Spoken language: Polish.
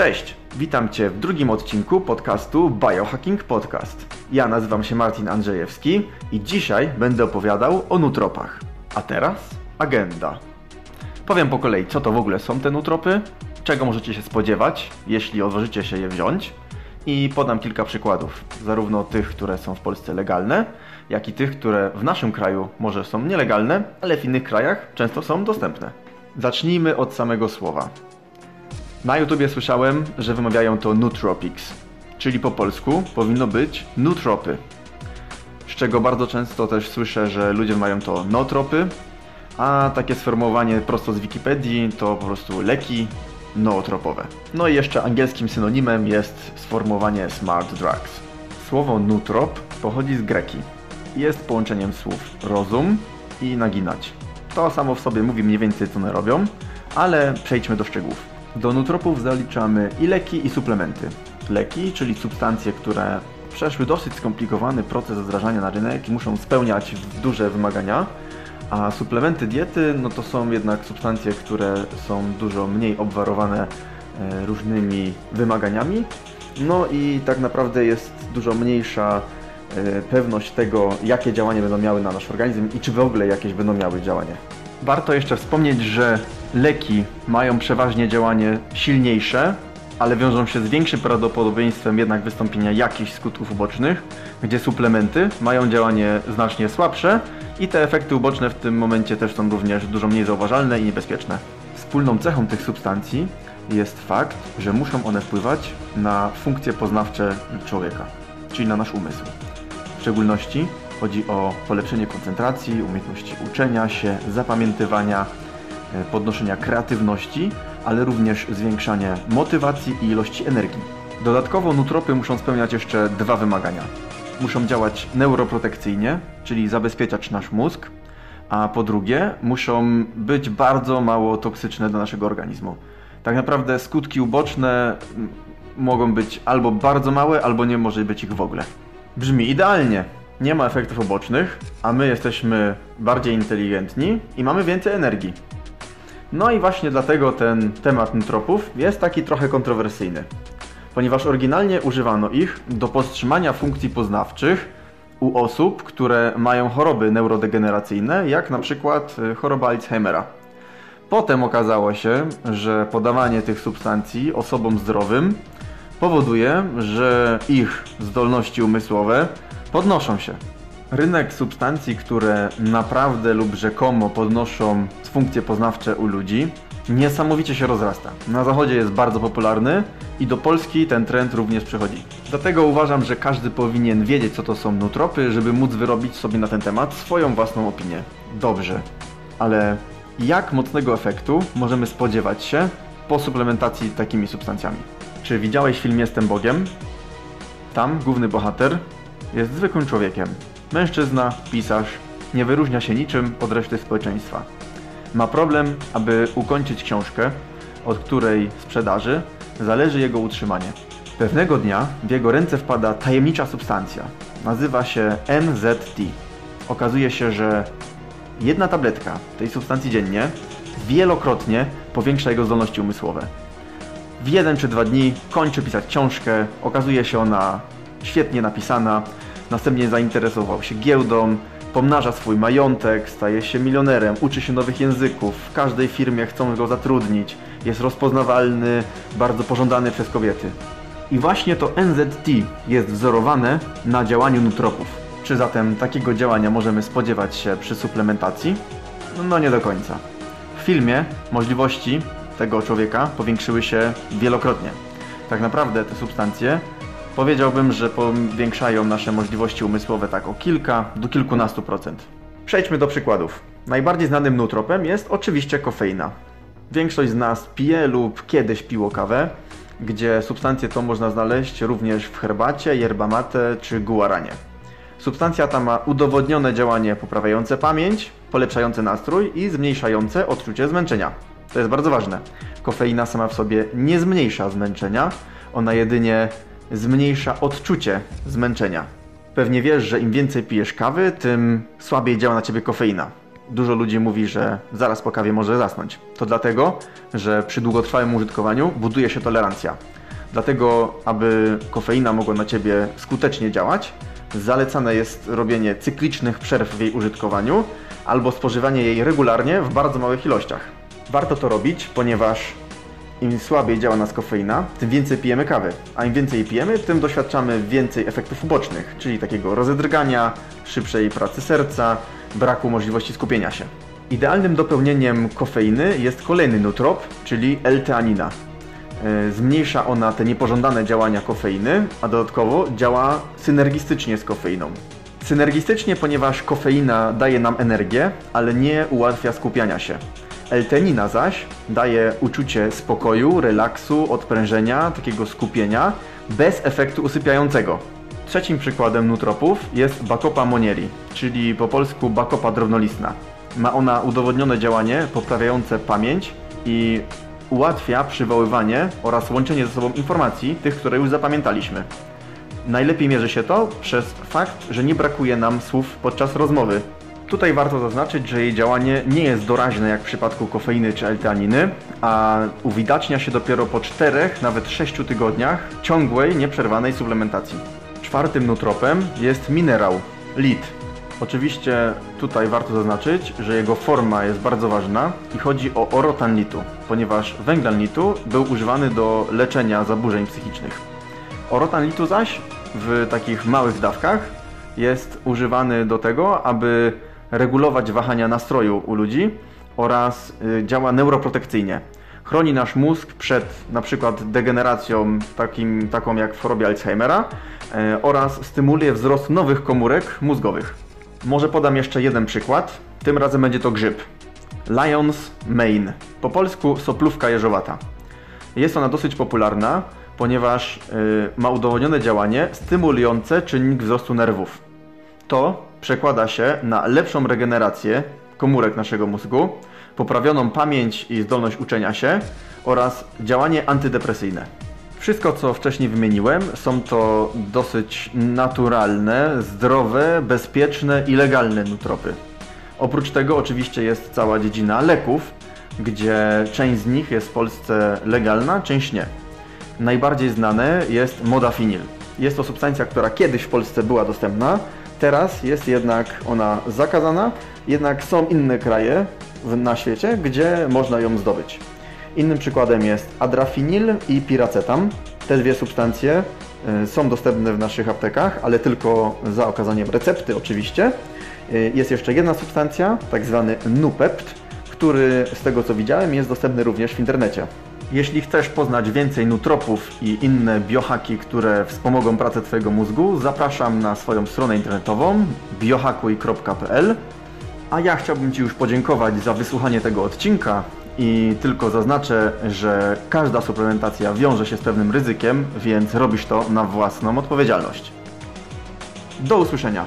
Cześć, witam Cię w drugim odcinku podcastu Biohacking Podcast. Ja nazywam się Martin Andrzejewski i dzisiaj będę opowiadał o nutropach. A teraz agenda. Powiem po kolei, co to w ogóle są te nutropy, czego możecie się spodziewać, jeśli odważycie się je wziąć i podam kilka przykładów, zarówno tych, które są w Polsce legalne, jak i tych, które w naszym kraju może są nielegalne, ale w innych krajach często są dostępne. Zacznijmy od samego słowa. Na YouTubie słyszałem, że wymawiają to nootropics, czyli po polsku powinno być nutropy. Z czego bardzo często też słyszę, że ludzie mają to nootropy, a takie sformułowanie prosto z Wikipedii to po prostu leki nootropowe. No i jeszcze angielskim synonimem jest sformułowanie smart drugs. Słowo nutrop pochodzi z greki. Jest połączeniem słów rozum i naginać. To samo w sobie mówi mniej więcej co one robią, ale przejdźmy do szczegółów. Do nutropów zaliczamy i leki, i suplementy. Leki, czyli substancje, które przeszły dosyć skomplikowany proces wdrażania na rynek i muszą spełniać duże wymagania, a suplementy diety, no to są jednak substancje, które są dużo mniej obwarowane e, różnymi wymaganiami. No i tak naprawdę jest dużo mniejsza e, pewność tego, jakie działanie będą miały na nasz organizm i czy w ogóle jakieś będą miały działanie. Warto jeszcze wspomnieć, że leki mają przeważnie działanie silniejsze, ale wiążą się z większym prawdopodobieństwem jednak wystąpienia jakichś skutków ubocznych, gdzie suplementy mają działanie znacznie słabsze i te efekty uboczne w tym momencie też są również dużo mniej zauważalne i niebezpieczne. Wspólną cechą tych substancji jest fakt, że muszą one wpływać na funkcje poznawcze człowieka, czyli na nasz umysł. W szczególności chodzi o polepszenie koncentracji, umiejętności uczenia się, zapamiętywania, podnoszenia kreatywności, ale również zwiększanie motywacji i ilości energii. Dodatkowo nutropy muszą spełniać jeszcze dwa wymagania. Muszą działać neuroprotekcyjnie, czyli zabezpieczać nasz mózg, a po drugie muszą być bardzo mało toksyczne dla naszego organizmu. Tak naprawdę skutki uboczne mogą być albo bardzo małe, albo nie może być ich w ogóle. Brzmi idealnie. Nie ma efektów ubocznych, a my jesteśmy bardziej inteligentni i mamy więcej energii. No i właśnie dlatego ten temat nutropów jest taki trochę kontrowersyjny, ponieważ oryginalnie używano ich do powstrzymania funkcji poznawczych u osób, które mają choroby neurodegeneracyjne, jak na przykład y, choroba Alzheimera. Potem okazało się, że podawanie tych substancji osobom zdrowym powoduje, że ich zdolności umysłowe podnoszą się. Rynek substancji, które naprawdę lub rzekomo podnoszą funkcje poznawcze u ludzi, niesamowicie się rozrasta. Na zachodzie jest bardzo popularny i do Polski ten trend również przychodzi. Dlatego uważam, że każdy powinien wiedzieć, co to są nutropy, żeby móc wyrobić sobie na ten temat swoją własną opinię. Dobrze, ale jak mocnego efektu możemy spodziewać się po suplementacji takimi substancjami? Czy widziałeś film Jestem Bogiem? Tam główny bohater jest zwykłym człowiekiem. Mężczyzna, pisarz, nie wyróżnia się niczym od reszty społeczeństwa. Ma problem, aby ukończyć książkę, od której sprzedaży zależy jego utrzymanie. Pewnego dnia w jego ręce wpada tajemnicza substancja. Nazywa się NZT. Okazuje się, że jedna tabletka tej substancji dziennie wielokrotnie powiększa jego zdolności umysłowe. W jeden czy dwa dni kończy pisać książkę, okazuje się ona świetnie napisana, następnie zainteresował się giełdą, pomnaża swój majątek, staje się milionerem, uczy się nowych języków, w każdej firmie chcą go zatrudnić, jest rozpoznawalny, bardzo pożądany przez kobiety. I właśnie to NZT jest wzorowane na działaniu nutropów. Czy zatem takiego działania możemy spodziewać się przy suplementacji? No nie do końca. W filmie możliwości tego człowieka powiększyły się wielokrotnie. Tak naprawdę te substancje Powiedziałbym, że powiększają nasze możliwości umysłowe tak o kilka do kilkunastu procent. Przejdźmy do przykładów. Najbardziej znanym nutropem jest oczywiście kofeina. Większość z nas pije lub kiedyś piło kawę, gdzie substancję tą można znaleźć również w herbacie, yerba mate czy guaranie. Substancja ta ma udowodnione działanie poprawiające pamięć, polepszające nastrój i zmniejszające odczucie zmęczenia. To jest bardzo ważne. Kofeina sama w sobie nie zmniejsza zmęczenia, ona jedynie zmniejsza odczucie zmęczenia. Pewnie wiesz, że im więcej pijesz kawy, tym słabiej działa na ciebie kofeina. Dużo ludzi mówi, że zaraz po kawie może zasnąć. To dlatego, że przy długotrwałym użytkowaniu buduje się tolerancja. Dlatego, aby kofeina mogła na ciebie skutecznie działać, zalecane jest robienie cyklicznych przerw w jej użytkowaniu albo spożywanie jej regularnie w bardzo małych ilościach. Warto to robić, ponieważ im słabiej działa nas kofeina, tym więcej pijemy kawy. A im więcej pijemy, tym doświadczamy więcej efektów ubocznych, czyli takiego rozedrgania, szybszej pracy serca, braku możliwości skupienia się. Idealnym dopełnieniem kofeiny jest kolejny nutrop, czyli L-teanina. E, Zmniejsza ona te niepożądane działania kofeiny, a dodatkowo działa synergistycznie z kofeiną. Synergistycznie, ponieważ kofeina daje nam energię, ale nie ułatwia skupiania się. L-tenina zaś daje uczucie spokoju, relaksu, odprężenia, takiego skupienia, bez efektu usypiającego. Trzecim przykładem nutropów jest Bacopa monieri, czyli po polsku Bacopa drobnolistna. Ma ona udowodnione działanie poprawiające pamięć i ułatwia przywoływanie oraz łączenie ze sobą informacji, tych, które już zapamiętaliśmy. Najlepiej mierzy się to przez fakt, że nie brakuje nam słów podczas rozmowy. Tutaj warto zaznaczyć, że jej działanie nie jest doraźne jak w przypadku kofeiny czy L-teaniny, a uwidacznia się dopiero po 4, nawet 6 tygodniach ciągłej, nieprzerwanej suplementacji. Czwartym nutropem jest minerał, lit. Oczywiście tutaj warto zaznaczyć, że jego forma jest bardzo ważna i chodzi o orotan litu, ponieważ węglan litu był używany do leczenia zaburzeń psychicznych. Orotan litu zaś w takich małych dawkach jest używany do tego, aby regulować wahania nastroju u ludzi oraz y, działa neuroprotekcyjnie. Chroni nasz mózg przed na przykład degeneracją takim, taką jak w chorobie Alzheimera y, oraz stymuluje wzrost nowych komórek mózgowych. Może podam jeszcze jeden przykład. Tym razem będzie to grzyb. Lions mane. Po polsku soplówka jeżowata. Jest ona dosyć popularna, ponieważ y, ma udowodnione działanie stymulujące czynnik wzrostu nerwów. To przekłada się na lepszą regenerację komórek naszego mózgu, poprawioną pamięć i zdolność uczenia się oraz działanie antydepresyjne. Wszystko, co wcześniej wymieniłem, są to dosyć naturalne, zdrowe, bezpieczne i legalne nutropy. Oprócz tego oczywiście jest cała dziedzina leków, gdzie część z nich jest w Polsce legalna, część nie. Najbardziej znane jest modafinil. Jest to substancja, która kiedyś w Polsce była dostępna, teraz jest jednak ona zakazana, jednak są inne kraje na świecie, gdzie można ją zdobyć. Innym przykładem jest adrafinil i piracetam. Te dwie substancje y, są dostępne w naszych aptekach, ale tylko za okazaniem recepty oczywiście. Y, Jest jeszcze jedna substancja, tak zwany nupept, który z tego co widziałem jest dostępny również w internecie. Jeśli chcesz poznać więcej nutropów i inne biohaki, które wspomogą pracę Twojego mózgu, zapraszam na swoją stronę internetową biohakuj.pl A ja chciałbym Ci już podziękować za wysłuchanie tego odcinka i tylko zaznaczę, że każda suplementacja wiąże się z pewnym ryzykiem, więc robisz to na własną odpowiedzialność. Do usłyszenia.